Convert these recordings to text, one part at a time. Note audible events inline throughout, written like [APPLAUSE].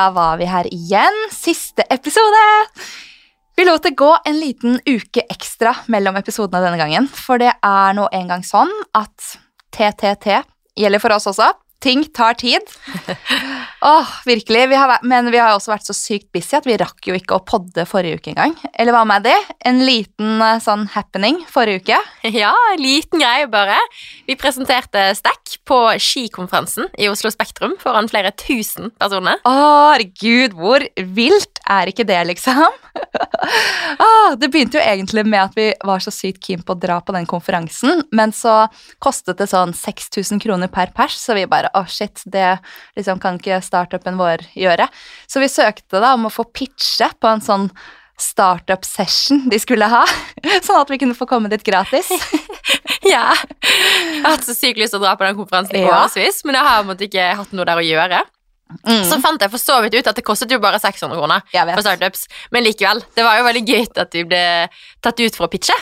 da var vi her igjen. Siste episode! Vi lot det gå en liten uke ekstra mellom episodene denne gangen, for det er nå engang sånn at TTT gjelder for oss også. Ting tar tid. [LAUGHS] Åh, virkelig. Vi har, men vi har også vært så sykt busy at vi rakk jo ikke å podde forrige uke engang. Eller hva med det? En liten eh, sånn happening forrige uke. [LAUGHS] Ja, en liten greie bare. Vi presenterte Stack på skikonferansen i Oslo Spektrum foran flere tusen personer. Å, herregud, hvor vilt er ikke det, liksom? [LAUGHS] oh, det begynte jo egentlig med at vi var så sykt keen på å dra på den konferansen, men så kostet det sånn 6000 kroner per pers, så vi bare å shit, det liksom kan ikke startupen vår gjøre. Så vi søkte da om å få pitche på en sånn startup session de skulle ha, [LAUGHS] sånn at vi kunne få komme dit gratis. [LAUGHS] Ja. Jeg har hatt så sykt lyst til å dra på den konferansen i Ja. årevis, men jeg har måtte, ikke hatt noe der å gjøre. Mm. Så fant jeg for så vidt ut at det kostet jo bare 600 kroner for startups, men likevel. Det var jo veldig gøy at vi ble tatt ut for å pitche.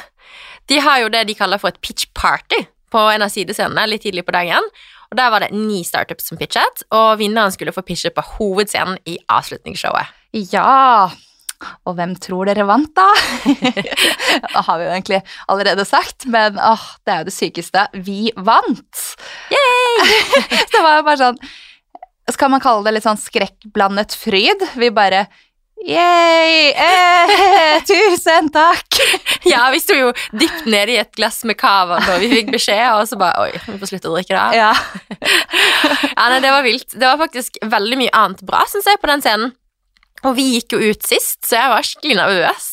De har jo det de kaller for et pitch party på en av sidescenene litt tidlig på dagen. Og Der var det ni startups som pitchet, og vinneren skulle få pitche på hovedscenen i avslutningsshowet. Ja, og hvem tror dere vant, da? [LAUGHS] det har vi jo egentlig allerede sagt, men åh, det er jo det sykeste. Vi vant! [LAUGHS] Så det var jo bare sånn Skal man kalle det litt sånn skrekkblandet fryd? Vi bare Yay! Eh, [LAUGHS] tusen takk! [LAUGHS] Ja, vi sto jo dypt nede i et glass med cava da vi fikk beskjed, og så bare Oi, vi får slutte å drikke det. Ja. [LAUGHS] Ja, nei, det var vilt. Det var faktisk veldig mye annet bra, syns jeg, på den scenen. Og vi gikk jo ut sist, så jeg var skikkelig nervøs.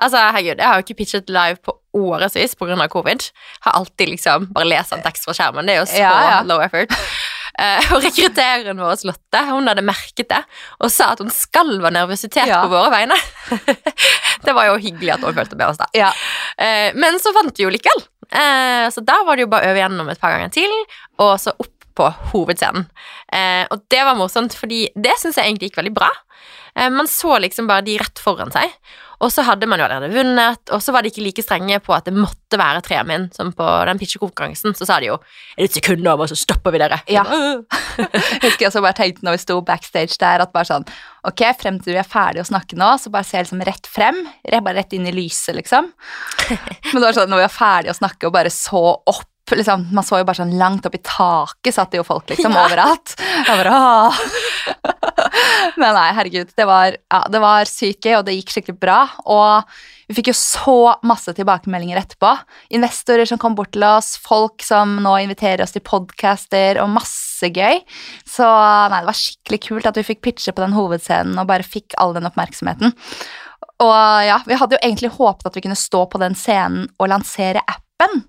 Altså, herregud, jeg har jo ikke pitchet live på årevis pga. covid. Har alltid liksom bare lest en tekst fra skjermen. Det er jo så Ja, ja. low effort. Eh, og rekruttereren vår, Lotte, hun hadde merket det og sa at hun skalv av nervøsitet Ja. på våre vegne. [LAUGHS] det var jo hyggelig at hun følte med oss, da. ja. Eh, men så vant vi jo likevel. Eh, så da var det jo bare å øve gjennom et par ganger til, og så opp på hovedscenen. Eh, og det var morsomt, fordi det syns jeg egentlig gikk veldig bra. Eh, man så liksom bare de rett foran seg, og så hadde man jo allerede vunnet, og så var de ikke like strenge på at det måtte være treet min, som på den pitchekonkurransen. Så sa de jo er det et sekund over, så stopper vi dere. Ja. Jeg [LAUGHS] husker også bare tenkte når vi sto backstage der, at bare sånn Ok, frem til vi er ferdige å snakke nå, så bare se liksom rett frem. Bare rett inn i lyset, liksom. [LAUGHS] Men det var sånn når vi var ferdige å snakke og bare så opp liksom, Man så jo bare sånn langt opp i taket, satt det jo folk liksom [LAUGHS] Ja. overalt. Jeg bare åh. [LAUGHS] Men nei, herregud. Det var, ja, det var sykt gøy, og det gikk skikkelig bra. Og vi fikk jo så masse tilbakemeldinger etterpå. Investorer som kom bort til oss, folk som nå inviterer oss til podcaster, og masse gøy. Så nei, det var skikkelig kult at vi fikk pitche på den hovedscenen og bare fikk all den oppmerksomheten. Og ja, vi hadde jo egentlig håpet at vi kunne stå på den scenen og lansere appen.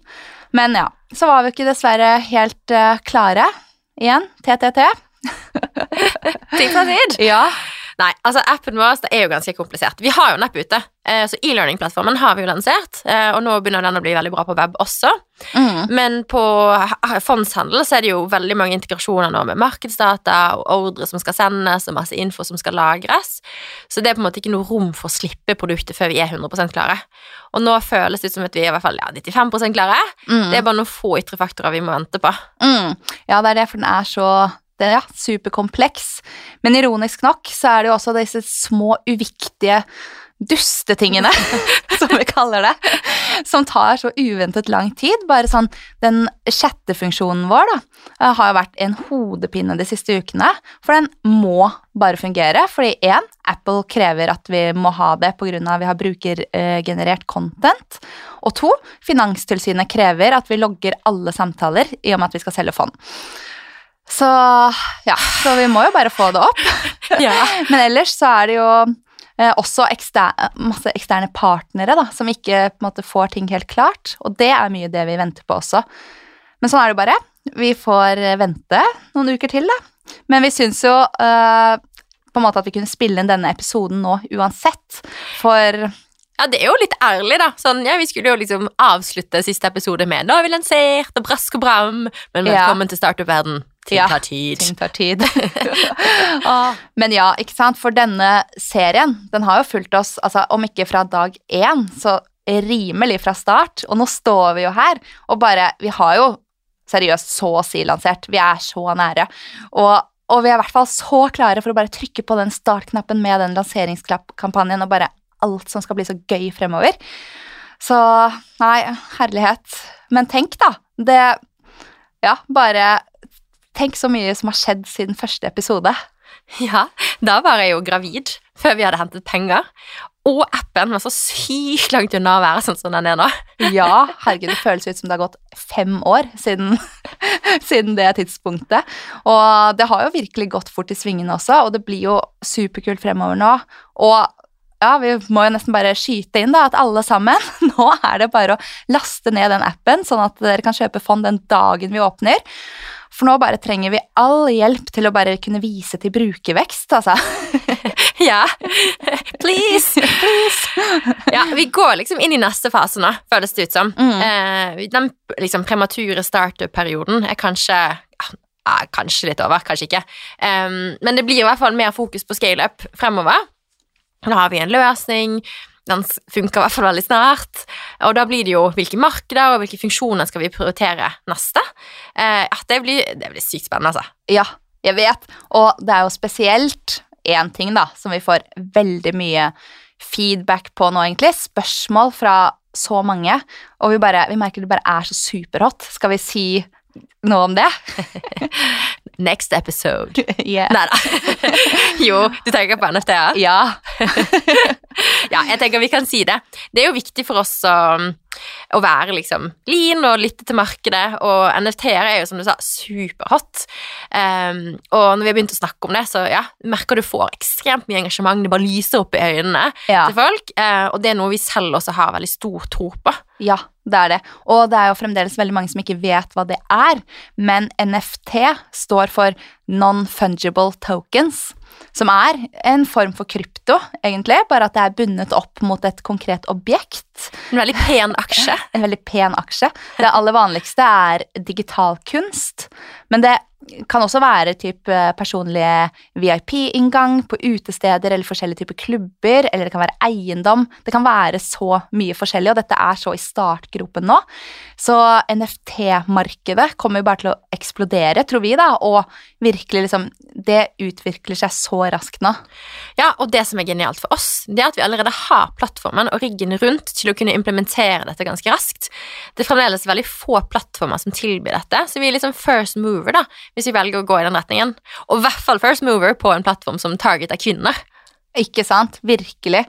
Men ja, så var vi ikke dessverre helt eh, klare. Igjen, TTT. [LAUGHS] Ting tar tid. Ja. Nei, altså appen vår det er jo ganske komplisert. Vi har jo en app ute, eh, så e-learning-plattformen har vi jo lansert, eh, og nå begynner den å bli veldig bra på web også. Mm. Men på fondshandel så er det jo veldig mange integrasjoner nå med markedsdata og ordre som skal sendes, og masse info som skal lagres. Så det er på en måte ikke noe rom for å slippe produktet før vi er 100 klare. Og nå føles det ut som at vi er i hvert fall ja, 95 klare. Mm. Det er bare noen få ytre faktorer vi må vente på. Mm. Ja, det er det, for den er så det ja, superkompleks. Men ironisk nok så er det jo også disse små, uviktige dustetingene, [LAUGHS] som vi kaller det, som tar så uventet lang tid. Bare sånn, Den chattefunksjonen vår da, eh, har jo vært en hodepine de siste ukene, for den må bare fungere. Fordi én, Apple krever at vi må ha det pga. vi har brukergenerert content. Og to, Finanstilsynet krever at vi logger alle samtaler i og med at vi skal selge fond. Så ja, så vi må jo bare få det opp. [LAUGHS] Men ellers så er det jo eh, også ekster masse eksterne partnere da, som ikke måte får ting helt klart. Og det er mye det vi venter på også. Men sånn er det bare. Vi får eh, vente noen uker til, da. Men vi syns jo eh, på en måte at vi kunne spille inn denne episoden nå uansett. For Ja, det er jo litt ærlig, da. Sånn, ja, Vi skulle jo liksom avslutte siste episode med 'Nå har vi lansert, og brask og bram', men Ja. velkommen til startup-verden. Ting Ja, tar tid. ting tar tid. [LAUGHS] Men ja, ikke sant. For denne serien, den har jo fulgt oss, altså om ikke fra dag én, så rimelig fra start. Og nå står vi jo her, og bare Vi har jo seriøst så å si lansert. Vi er så nære. Og og vi er i hvert fall så klare for å bare trykke på den startknappen med den lanseringskampanjen og bare alt som skal bli så gøy fremover. Så nei, herlighet. Men tenk, da. Det Ja, bare Tenk så mye som har skjedd siden første episode. [LAUGHS] Ja, da var jeg jo gravid før vi hadde hentet penger. Og appen var så sykt langt unna å være sånn som den er nå. [LAUGHS] Ja, herregud, det føles ut som det har gått fem år siden, [LAUGHS] siden det tidspunktet. Og det har jo virkelig gått fort i svingene også, og det blir jo superkult fremover nå. Og ja, vi må jo nesten bare skyte inn da, at alle sammen [LAUGHS] Nå er det bare å laste ned den appen, sånn at dere kan kjøpe fond den dagen vi åpner. For nå bare trenger vi all hjelp til å bare kunne vise til brukervekst, altså. [LAUGHS] Ja, please, please. Ja, vi går liksom inn i neste fase nå, føles det ut som. Mm. Eh, den liksom premature startup-perioden er kanskje ja, Kanskje litt over, kanskje ikke. Men det blir i hvert fall mer fokus på scale-up fremover. Nå har vi en løsning. Den funker i hvert fall veldig snart. Og da blir det jo hvilke markeder og hvilke funksjoner skal vi prioritere neste. Eh, det blir, det blir sykt spennende, altså. Ja, jeg vet. Og det er jo spesielt én ting da, som vi får veldig mye feedback på nå, egentlig. Spørsmål fra så mange. Og vi, bare, vi merker det bare er så superhot. Skal vi si noe om det? [LAUGHS] Next episode. [LAUGHS] yeah. Nei da. [LAUGHS] jo, du tenker på NFT, ja? Ja. Ja, jeg tenker vi kan si det. Det er jo viktig for oss å, å være liksom lean og lytte til markedet, og NFT-er er jo som du sa superhot. Um, og når vi har begynt å snakke om det, så ja, merker du får ekstremt mye engasjement, det bare lyser opp i øynene ja. til folk, uh, og det er noe vi selv også har veldig stor tro på. Ja, det er det. Og det er jo fremdeles veldig mange som ikke vet hva det er, men NFT står for Non-Fungible Tokens, som er en form for krypto, egentlig, bare at det er bundet opp mot et konkret objekt. En veldig pen aksje. [LAUGHS] En veldig pen aksje. Det aller vanligste er digital kunst, men det kan også være typ personlige VIP-inngang på utesteder eller forskjellige typer klubber, eller det kan være eiendom. Det kan være så mye forskjellig, og dette er så i startgropen nå. Så NFT-markedet kommer jo bare til å eksplodere, tror vi, da, og virkelig liksom Det utvikler seg så raskt nå. Ja, og det som er genialt for oss, det er at vi allerede har plattformen og riggen rundt til å kunne implementere dette ganske raskt. Det er fremdeles veldig få plattformer som tilbyr dette, så vi er liksom first mover, da, hvis vi velger å gå i den retningen. Og i hvert fall first mover på en plattform som targeter kvinner. Ikke sant? Virkelig.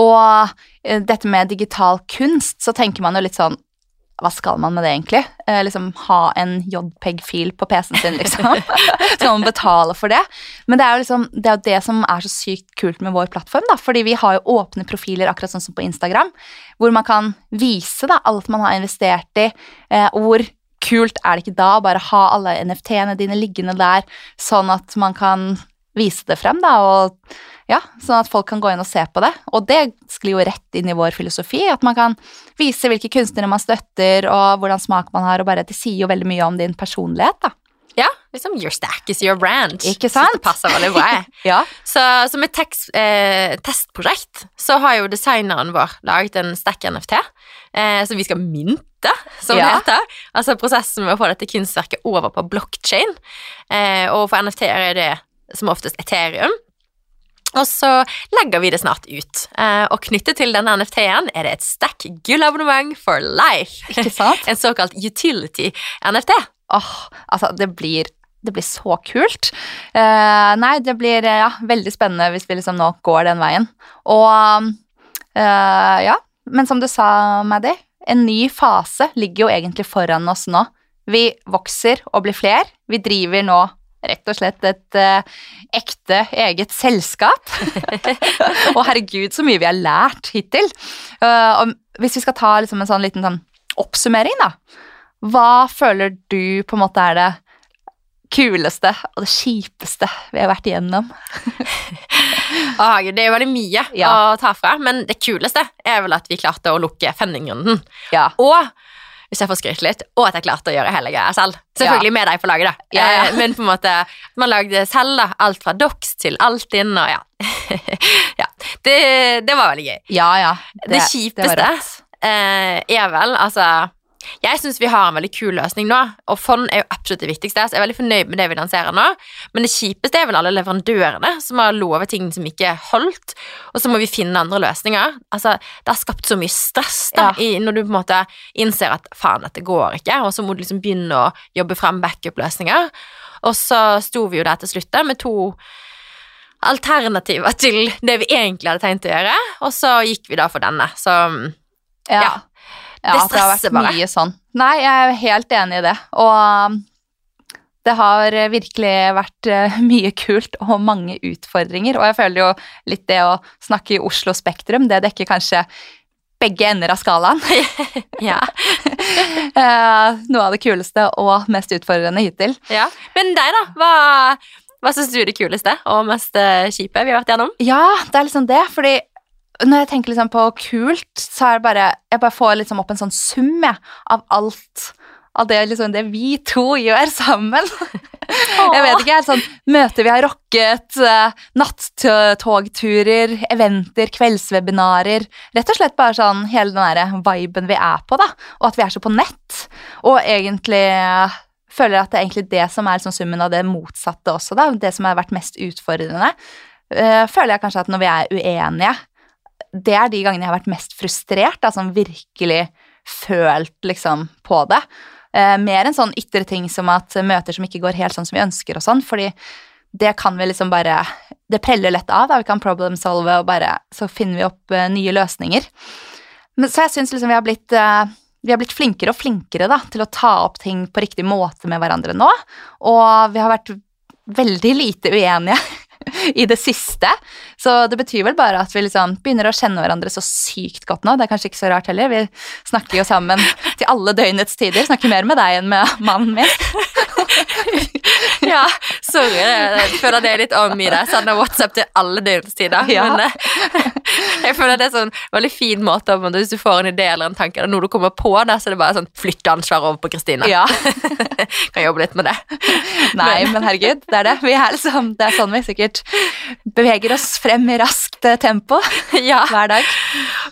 Og eh, dette med digital kunst, så tenker man jo litt sånn hva skal man med det, egentlig? Eh, liksom Ha en JPEG-fil på PC-en sin, liksom. [LAUGHS] Skal man betale for det? Men det er jo liksom, det er det som er så sykt kult med vår plattform, da. Fordi vi har jo åpne profiler, akkurat sånn som på Instagram, hvor man kan vise da alt man har investert i, eh, og hvor kult er det ikke da å bare ha alle NFT-ene dine liggende der, sånn at man kan vise det frem, da, og ja, sånn at folk kan gå inn og se på det. Og det sklir jo rett inn i vår filosofi, at man kan vise hvilke kunstnere man støtter, og hvordan smak man har, og bare det sier jo veldig mye om din personlighet, da. Ja, liksom your stack is your brand. Ikke sant? Så Det passer veldig bra. [LAUGHS] Ja. Så som et tekst, eh, testprosjekt så har jo designeren vår laget en stack NFT eh, som vi skal mynte, som det heter. Altså prosessen med å få dette kunstverket over på blockchain. Eh, og for NFT-er er det som oftest Ethereum. Og så legger vi det snart ut. Eh, og knyttet til denne NFT-en er det et stack gullabonnement for life. Ikke sant? [LAUGHS] En såkalt utility NFT. Åh, altså, det blir, det blir så kult. Uh, nei, det blir eh, ja, veldig spennende hvis vi liksom nå går den veien. Og uh, ja, men som du sa, Maddy, en ny fase ligger jo egentlig foran oss nå. Vi vokser og blir fler. Vi driver nå rett og slett et eh, ekte eget selskap. [LAUGHS] [LAUGHS] og herregud, så mye vi har lært hittil. Uh, hvis vi skal ta liksom en sånn liten sånn oppsummering, da. Hva føler du på en måte er det kuleste og det kjipeste vi har vært igjennom? [LAUGHS] Det er jo veldig mye Ja. å ta fra, men det kuleste er vel at vi klarte å lukke fundingrunden. Ja. Og hvis jeg får skryte litt, og at jeg klarte å gjøre hele greia selv. Selvfølgelig med deg på laget, da. Ja, ja. Eh, Men på en måte, man lagde selv da, alt fra Dox til Altinn, og ja. [LAUGHS] ja. Det, det var veldig gøy. Ja, ja. Det, det kjipeste rått. eh, er vel, altså Jeg syns vi har en veldig kul løsning nå, og fond er jo absolutt det viktigste. Så jeg er veldig fornøyd med det vi lanserer nå, men det kjipeste er vel alle leverandørene som har lovet ting som ikke er holdt, og så må vi finne andre løsninger. Altså, Det har skapt så mye stress da, Ja. i, når du på en måte innser at faen, dette går ikke, og så må du liksom begynne å jobbe frem backup-løsninger. Og så sto vi jo der til slutt med to alternativer til det vi egentlig hadde tenkt å gjøre, og så gikk vi da for denne. Så Ja. Ja. Ja, Det at det har vært mye sånn. Nei, jeg er helt enig i det. Og um, det har virkelig vært eh, [LAUGHS] mye kult og mange utfordringer. Og jeg føler jo litt det å snakke i Oslo Spektrum, det dekker kanskje begge ender av skalaen. [LAUGHS] [LAUGHS] ja. Eh, Noe av det kuleste og mest utfordrende hittil. Ja, Men deg, da? Hva, hva syns du er det kuleste og mest eh, kjipe vi har vært gjennom? Ja, det er liksom det, fordi når jeg tenker liksom på kult, så er det bare Jeg bare får liksom opp en sånn sum jeg, av alt av det, liksom, det vi to gjør sammen. Jeg vet ikke, helt sånn møter vi har rocket, eh, nattogturer, eventer, kveldswebinarer. Rett og slett bare sånn hele den der viben vi er på, da. Og at vi er så på nett. Og egentlig eh, føler at det er egentlig det som er liksom summen av det motsatte også, da. Det som har vært mest utfordrende. Eh, føler jeg kanskje at når vi er uenige, det er de gangene jeg har vært mest frustrert, da, som virkelig følt liksom på det. Eh, mer enn sånn ytre ting som at møter som ikke går helt sånn som vi ønsker og sånn, fordi det kan vi liksom bare Det preller lett av, da. Vi kan problem solve, og bare så finner vi opp eh, nye løsninger. Men, så jeg syns liksom vi har blitt eh, vi har blitt flinkere og flinkere da, til å ta opp ting på riktig måte med hverandre nå. Og vi har vært veldig lite uenige [LAUGHS] i det siste. Så det betyr vel bare at vi liksom begynner å kjenne hverandre så sykt godt nå. Det er kanskje ikke så rart heller. Vi snakker jo sammen [LAUGHS] til alle døgnets tider. Snakker mer med deg enn med mannen min. [LAUGHS] Ja, sorry, jeg føler det er litt om i det. Sender WhatsApp til alle døgnstider. Ja. Men eh, jeg føler det er sånn veldig fin måte om hvis du får en idé eller en tanke, eller noe du kommer på der, så er det bare sånn flytte ansvaret over på Kristine. Ja. kan jobbe litt med det. Nei, men herregud, det er det. Vi er liksom, det er sånn vi sikkert beveger oss frem i raskt eh, tempo [LAUGHS] ja. hver dag.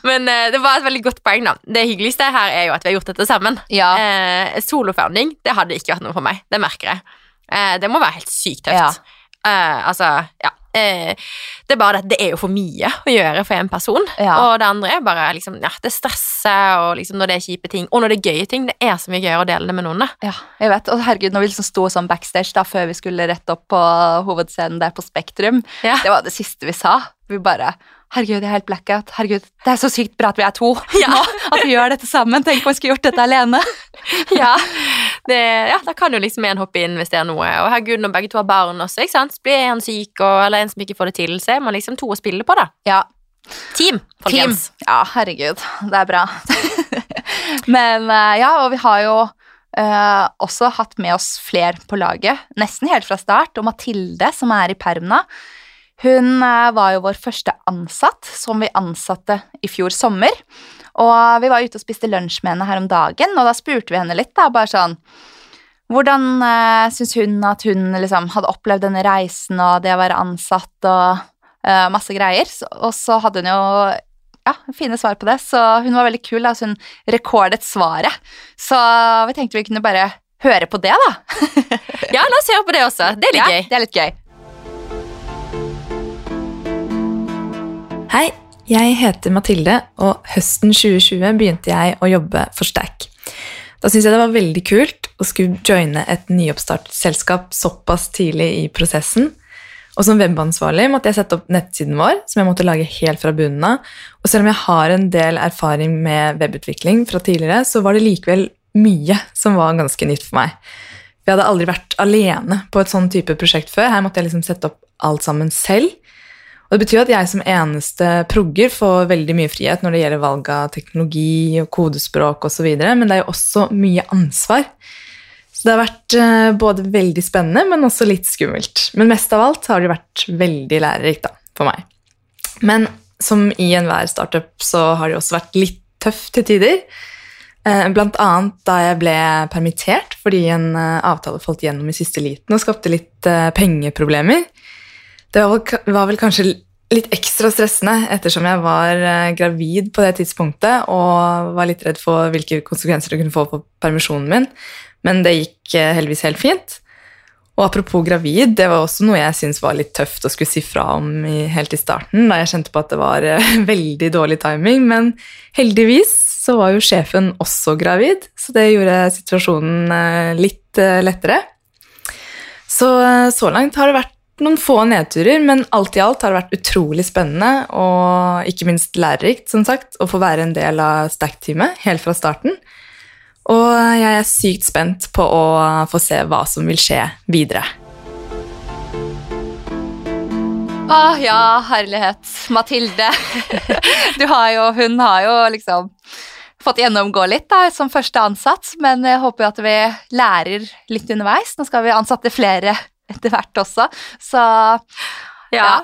Men uh, det var et veldig godt poeng, da. Det hyggeligste her er jo at vi har gjort dette sammen. Ja. Uh, Solofounding, det hadde ikke vært noe for meg. Det merker jeg. Uh, det må være helt sykt tøft. Ja. Altså, ja. Eh, det er bare det, det er jo for mye å gjøre for en person. Ja. Og det andre er bare liksom, ja, det stresser, og liksom når det er kjipe ting, og når det er gøye ting. Det er så mye gøyere å dele det med noen. Ja, jeg vet. Og herregud, når vi liksom sto sånn backstage da, før vi skulle rett opp på hovedscenen der på Spektrum, Ja. det var det siste vi sa. Vi bare Herregud, jeg er helt blackout. Herregud, det er så sykt bra at vi er to [LAUGHS] Ja. nå. At vi gjør dette sammen. Tenk om vi skulle gjort dette alene. Ja, [LAUGHS] det, ja, da kan jo liksom en hoppe inn hvis det er noe. Og herregud, når begge to har barn også, ikke sant? blir en syk, og, eller en som ikke får det til, så er man liksom to å spille på, da. Ja, Team, team. Ja, herregud. Det er bra. [LAUGHS] Men eh, ja, og vi har jo Uh, også hatt med oss fler på laget, nesten helt fra start. Og Mathilde, som er i Permna, hun uh, var jo vår første ansatt, som vi ansatte i fjor sommer. Og vi var ute og spiste lunsj med henne her om dagen, og da spurte vi henne litt, da, bare sånn Hvordan uh, syns hun at hun liksom hadde opplevd denne reisen og det å være ansatt og eh, masse greier? Så, og så hadde hun jo ja, fine svar på det, så hun var veldig kul. Da, så hun rekordet svaret. Så vi tenkte vi kunne bare høre på det, da. [LAUGHS] Ja, la oss høre på det også. Det er litt ja, gøy. Det er litt gøy. Hei, jeg heter Mathilde, og høsten 2020 begynte jeg å jobbe for Stack. Da syntes jeg det var veldig kult å skulle joine et nyoppstartet selskap såpass tidlig i prosessen. Og som webansvarlig måtte jeg sette opp nettsiden vår, som jeg måtte lage helt fra bunnen av. Og selv om jeg har en del erfaring med webutvikling fra tidligere, så var det likevel mye som var ganske nytt for meg. Jeg hadde aldri vært alene på et sånn type prosjekt før. Her måtte jeg liksom sette opp alt sammen selv. Og det betyr at jeg som eneste progger får veldig mye frihet når det gjelder valg av teknologi og kodespråk osv., men det er jo også mye ansvar. Så det har vært eh, både veldig spennende, men også litt skummelt. Men mest av alt har det vært veldig lærerikt da, for meg. Men som i enhver startup så har det også vært litt tøft til tider. Eh, Blant annet da jeg ble permittert fordi en eh, avtale falt gjennom i siste liten og skapte litt pengeproblemer. Det var vel, kanskje litt ekstra stressende ettersom jeg var eh, gravid på det tidspunktet og var litt redd for hvilke konsekvenser det kunne få på permisjonen min. Men det gikk eh, heldigvis helt fint. Og apropos gravid, det var også noe jeg syntes var litt tøft å skulle si fra om i, helt i starten, da jeg kjente på at det var eh, [LAUGHS] veldig dårlig timing. Men heldigvis så var jo sjefen også gravid, så det gjorde situasjonen litt lettere. Så så langt har det vært noen få nedturer, men alt i alt har det vært utrolig spennende og ikke minst lærerikt, som sagt, å få være en del av Stack-teamet helt fra starten. Og jeg er sykt spent på å få se hva som vil skje videre. Å ja, herlighet. Mathilde. [LAUGHS] Du har jo, hun har jo liksom fått gjennomgå litt da, som første ansatt, men jeg håper jo at vi lærer litt underveis. Nå skal vi ansatte flere etter hvert også, så Ja.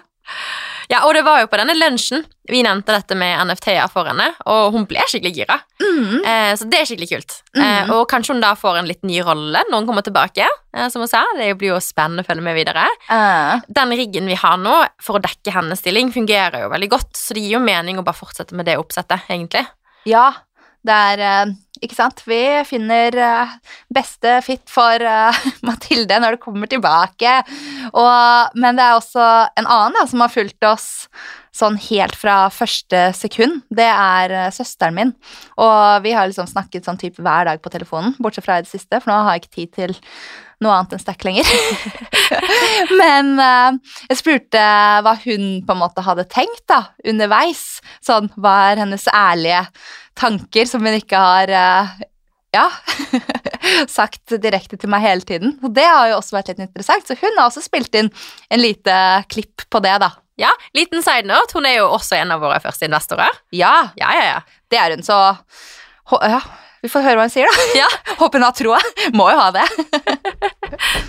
ja, og det var jo på denne lunsjen vi nevnte dette med NFT-er for henne, og hun ble skikkelig gira. mm, Eh, så det er skikkelig kult. Eh, Mhm. og kanskje hun da får en litt ny rolle når hun kommer tilbake. Eh, som hun sa, Det blir jo spennende å følge med videre. Uh. Den riggen vi har nå for å dekke hennes stilling, fungerer jo veldig godt, så det gir jo mening å bare fortsette med det oppsettet, egentlig. Ja, det er eh, Ikke sant? Vi finner eh, beste fit for eh, [LAUGHS] Mathilde når det kommer tilbake. Og, men det er også en annen da, som har fulgt oss sånn helt fra første sekund. Det er eh, søsteren min. Og vi har liksom snakket sånn type hver dag på telefonen, bortsett fra i det siste, for nå har jeg ikke tid til noe annet enn stack lenger. [LAUGHS] Men uh, jeg spurte hva hun på en måte hadde tenkt da, underveis. Sånn, hva er hennes ærlige tanker som hun ikke har uh, ja, [LAUGHS] sagt direkte til meg hele tiden. Og det har jo også vært litt interessant, så hun har også spilt inn en lite klipp på det, da. Ja, liten side note, hun er jo også en av våre første investorer. Ja, Ja, ja, ja. det er hun, så hå- ja, vi får høre hva hun sier, da. Ja. [LAUGHS] Håper hun har troa. Må jo ha det. [LAUGHS]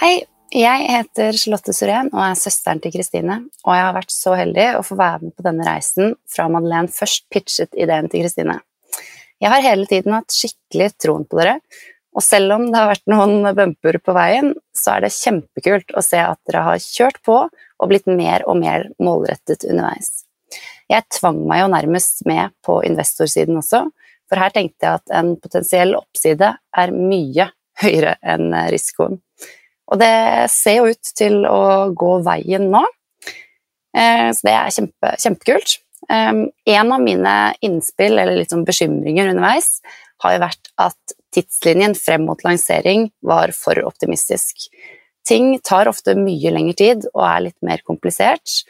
Hei, jeg heter Charlotte Surén og er søsteren til Kristine. Og jeg har vært så heldig å få være med på denne reisen fra Madeleine først pitchet ideen til Kristine. Jeg har hele tiden hatt skikkelig troen på dere, og selv om det har vært noen bumper på veien, så er det kjempekult å se at dere har kjørt på og blitt mer og mer målrettet underveis. Jeg tvang meg jo nærmest med på investorsiden også, for her tenkte jeg at en potensiell oppside er mye høyere enn risikoen. Og det ser jo ut til å gå veien nå, Eh, så det er kjempe, kjempekult. Um, En av mine innspill, eller sånn bekymringer underveis, har jo vært at tidslinjen frem mot lansering var for optimistisk. Ting tar ofte mye lengre tid og er litt mer komplisert,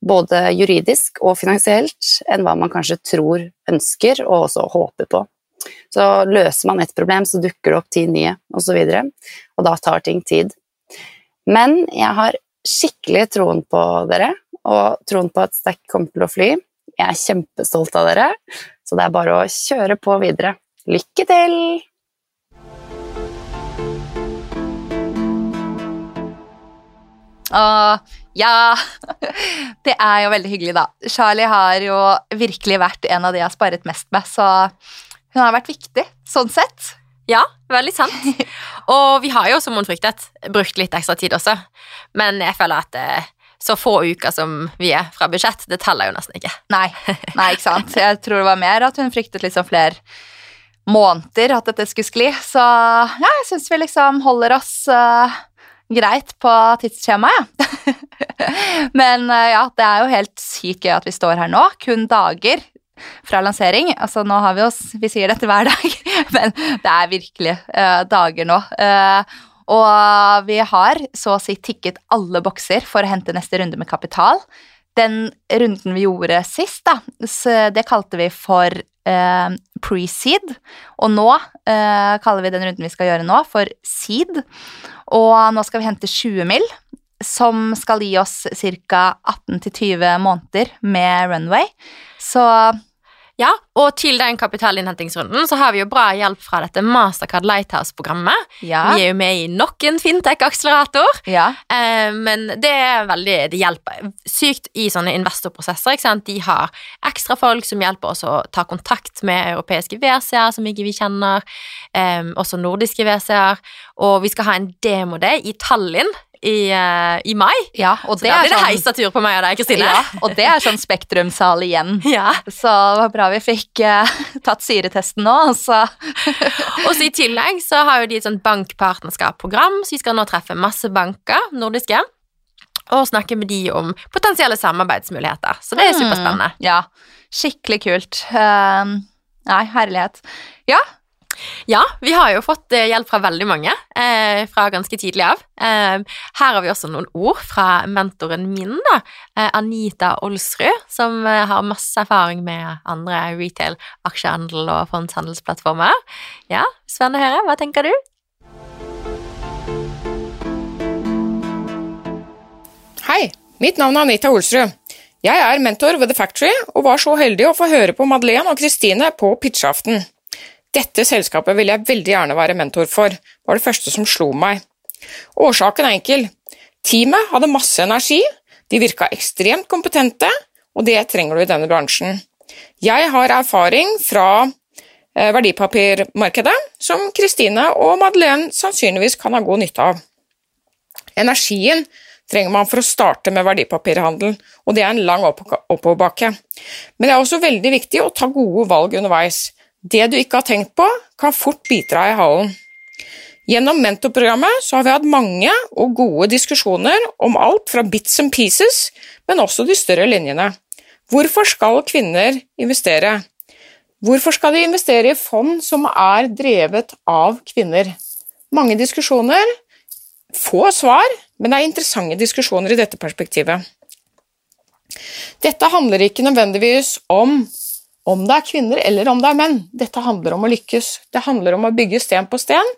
både juridisk og finansielt, enn hva man kanskje tror, ønsker og også håper på. Så løser man et problem, så dukker det opp ti nye, osv., og, og da tar ting tid. Men jeg har skikkelig troen på dere, og troen på at Stack kommer til å fly. Jeg er kjempestolt av dere, så det er bare å kjøre på videre. Lykke til! Og ja, [LAUGHS] det er jo veldig hyggelig, da. Charlie har jo virkelig vært en av de jeg har sparet mest med, så hun har vært viktig, sånn sett. Ja, veldig sant. [LAUGHS] Og vi har jo, som hun fryktet, brukt litt ekstra tid også. Men jeg føler at eh, så få uker som vi er fra budsjett, det teller jo nesten ikke. Nei, nei, ikke sant. Jeg tror det var mer at hun fryktet liksom flere måneder at dette skulle skli. Så ja, jeg syns vi liksom holder oss eh, greit på tidsskjemaet, ja. [LAUGHS] Men eh, ja, det er jo helt sykt gøy at vi står her nå. Kun dager fra lansering. Altså nå har vi oss Vi sier dette hver [LAUGHS] dag, men det er virkelig eh, dager nå. Eh, og vi har så å si tikket alle bokser for å hente neste runde med kapital. Den runden vi gjorde sist, da, det kalte vi for eh, pre-seed. Og nå eh, kaller vi den runden vi skal gjøre nå, for seed. Og nå skal vi hente 20 mill., som skal gi oss ca. 18-20 måneder med runway. Så Ja, og til den kapitalinnhentingsrunden så har vi jo bra hjelp fra dette Mastercard Lighthouse-programmet. Ja. Vi er jo med i nok en fintech-akselerator. ja. Eh, men det er veldig Det hjelper sykt i sånne investorprosesser. Ikke sant? De har ekstra folk som hjelper oss å ta kontakt med europeiske WC-er som ikke vi kjenner, eh, også nordiske WC-er. Og vi skal ha en demo-day i Tallinn i, uh, i mai. ja. Og Så det da blir det sånn heisatur på meg og deg, Kristine. ja, og det er sånn Spektrumsal igjen. [LAUGHS] Ja. Så det var bra vi fikk uh, [LAUGHS] tatt syretesten nå, altså. [LAUGHS] Og så i tillegg så har jo de et sånt bankpartnerskap-program, så vi skal nå treffe masse banker, nordiske, og snakke med de om potensielle samarbeidsmuligheter. Så det er superspennende. Mm, ja, skikkelig kult. Uh, nei, herlighet. Ja, Ja, vi har jo fått eh, hjelp fra veldig mange, eh, fra ganske tidlig av. Eh, her har vi også noen ord fra mentoren min, da, eh, Anita Olsrud, som eh, har masse erfaring med andre retail, aksjehandel og fondshandelsplattformer. Ja, spennende å høre. Hva tenker du? Hei, mitt navn er Anita Olsrud. Jeg er mentor ved The Factory og var så heldig å få høre på Madeleine og Kristine på pitcheaften. Dette selskapet vil jeg veldig gjerne være mentor for, var det første som slo meg. Årsaken er enkel. Teamet hadde masse energi, de virka ekstremt kompetente, og det trenger du i denne bransjen. Jeg har erfaring fra eh, verdipapirmarkedet, som Kristine og Madeleine sannsynligvis kan ha god nytte av. Energien trenger man for å starte med verdipapirhandel, og det er en lang opp- oppoverbakke. Men det er også veldig viktig å ta gode valg underveis. Det du ikke har tenkt på, kan fort bite deg i halen. Gjennom mentorprogrammet har vi hatt mange og gode diskusjoner om alt fra bits and pieces, men også de større linjene. Hvorfor skal kvinner investere? Hvorfor skal de investere i fond som er drevet av kvinner? Mange diskusjoner, få svar, men det er interessante diskusjoner i dette perspektivet. Dette handler ikke nødvendigvis om om det er kvinner eller om det er menn. Dette handler om å lykkes. Det handler om å bygge sten på sten,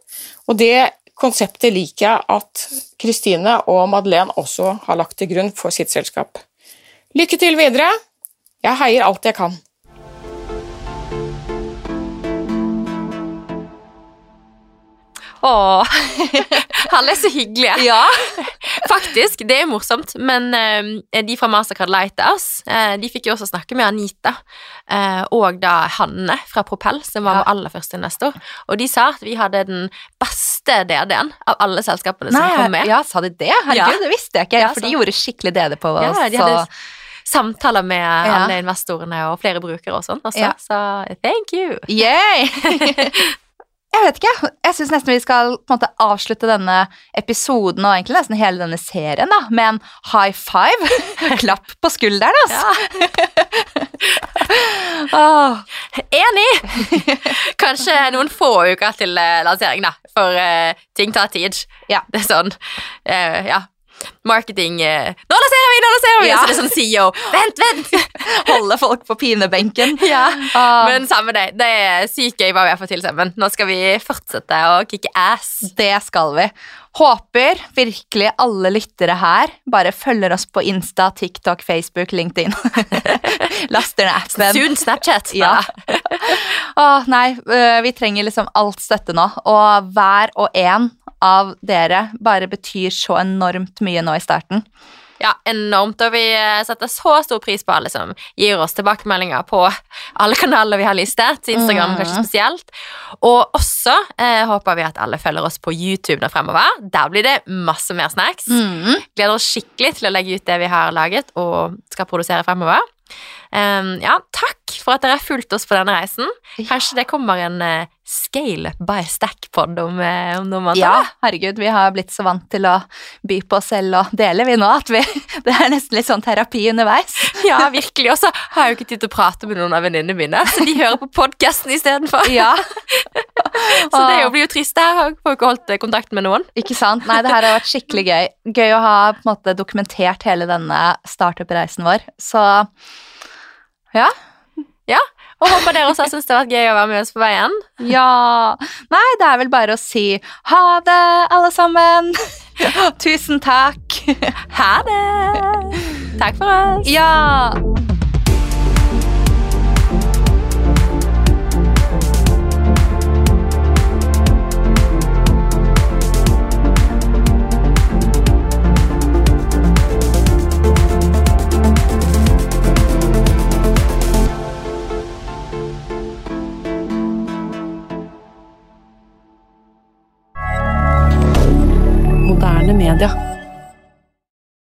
og det konseptet liker jeg at Kristine og Madeleine også har lagt til grunn for sitt selskap. Lykke til videre. Jeg heier alt jeg kan. Åh, alle er så hyggelige. [LAUGHS] ja. Faktisk, det er morsomt, men eh, de fra Mastercard Lighters eh, de fikk jo også snakke med Anita, eh, og da Hanne fra Propell, som var Ja. vår aller første investor, og de sa at vi hadde den beste DD-en av alle selskapene som Nei, kom med. ja, sa de det? Herregud, Ja. det visste jeg ikke. Ja, for de gjorde skikkelig DD på oss. Ja, de hadde samtaler med alle investorene og flere brukere og sånn også, så thank you. Yay! [LAUGHS] Jeg vet ikke, jeg syns nesten vi skal måte avslutte denne episoden og egentlig nesten hele denne serien da, med en high five. [LAUGHS] Klapp på skulderen, altså. [LAUGHS] Åh, Enig! Kanskje noen få uker til eh, lansering, da, for uh, ting tar tid. Ja. Det er sånn, Uh, ja, marketing eh, Nå lanserer vi, nå lanserer vi! Ja. Så det er sånn CEO. Vent, vent! [LAUGHS] holde folk på pinebenken. ja. Uh. Men samme det. Det er sykt gøy hva vi har fått til sammen. Nå skal vi fortsette å kicke ass. det skal vi. Håper virkelig alle lyttere her bare følger oss på Insta, TikTok, Facebook, LinkedIn. [LAUGHS] Laster ned appen. Soon Snapchat. Ja. [LAUGHS] Åh, nei, øh, vi trenger liksom alt støtte nå, og hver og en av dere bare betyr så enormt mye nå i starten. Ja, enormt. Og vi eh, setter så stor pris på alle som gir oss tilbakemeldinger på alle kanaler vi har listet. Instagram Mm. kanskje spesielt. Og også eh, håper vi at alle følger oss på YouTube nå fremover. Der blir det masse mer snacks. Mm. Gleder oss skikkelig til å legge ut det vi har laget og skal produsere fremover. Um, ja, takk for at dere har fulgt oss på denne reisen. Kanskje det kommer en uh, Scale by Stack-pod om, eh, om noen måneder? Ja, herregud, vi har blitt så vant til å by på oss selv og dele vi nå, at vi, [LAUGHS] det er nesten litt sånn terapi underveis. [LAUGHS] Ja, virkelig. Og så har jeg jo ikke tid til å prate med noen av venninnene mine, så de hører på podkasten istedenfor. Ja, [LAUGHS] Så det jo- blir jo trist. Jeg får ikke holdt eh, kontakt med noen. ikke sant? Nei, det her har vært skikkelig gøy. Gøy å ha på en måte dokumentert hele denne startup-reisen vår. Så ja, Og håper dere også syns det har vært gøy å være med oss på veien. Ja Nei, det er vel bare å si ha det, alle sammen. Tusen takk. Ha det! Takk for oss. Ja. moderne media.